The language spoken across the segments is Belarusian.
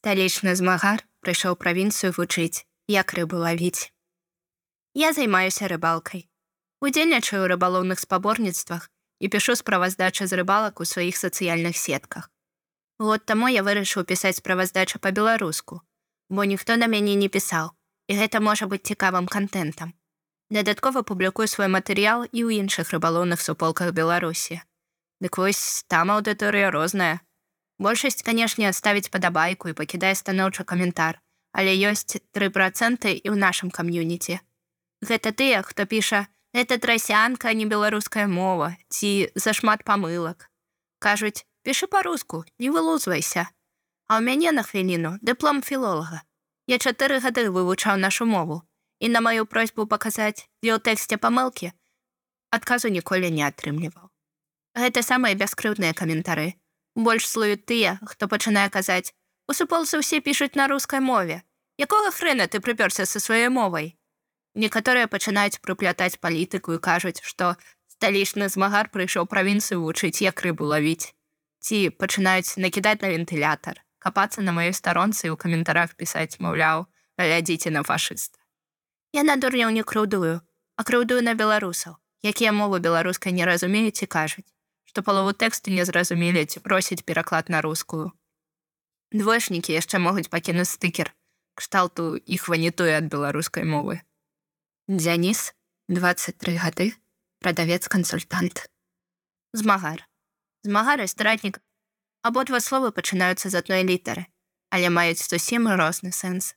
Сталічны змагар прыйшоў правінцыю вучыць, як рыбу лавіць. Я займаюся рыбалкай. Удзельнічаю ў рыбалоўных спаборніцтвах і пішу справаздачы з рыбалак у сваіх сацыяльных сетках. Год таму я вырашыў пісаць справаздачу па-беларуску, бо ніхто на мяне не пісаў, і гэта можа быць цікавым контентам. Дадаткова публікую свой матэрыял і ў іншых рыбалоўных суполках Беларусі. Дык вось там аўдыторыя розная, Большасць, канешне, ставіць падабайку і пакідае станоўчы каментар, але ёсць тры працэнты і ў нашым кам'юніце. Гэта тыя, хто піша: это трасянка, не беларуская мова ці зашмат памылак. Кажуць, пішы па-руску, не вылузвайся. А ў мяне на хвіліну дыплом філолага. Я чатыры гады вывучаў нашу мову і на маю просьбу паказаць, дзе ў тэксце памылкі, адказу ніколі не атрымліваў. Гэта самыя бяскрыўныя каментары, больш слуют тыя, хто пачынае казаць: У суполцы ўсе пішуць на рускай мове. Якога хрена ты прыпёрся са сваёй мовай? Некаторыя пачынаюць прыплятаць палітыку і кажуць, што сталічны змагар прыйшоў правінцыю вучыць, як рыбу лавіць. Ці пачынаюць накідаць на вентылятар, капацца на маёй старонцы і ў каментарах пісаць, маўляў, глядзіце на фашыста. Я на дурняў не крыўдую, а крыўдую на беларусаў, якія мовы беларускай не разумеюць і кажуць што палову тэксту не зразумелі ці просяць пераклад на рускую. Двоечнікі яшчэ могуць пакінуць стыкер, кшталту іх ванітуе ад беларускай мовы. Дзяніс 23 гады прадавец-кансультант. Змагар. Змагар і стратнік. Абодва словы пачынаюцца з адной літары, але маюць зусім розны сэнс.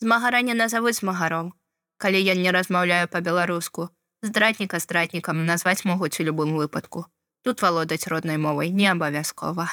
Змагара не назавуць змагаром. Калі ён не размаўляю па-беларуску, здратніка стратнікам назваць могуць у любым выпадку. Тут валодаць роднай мовай не абавязкова.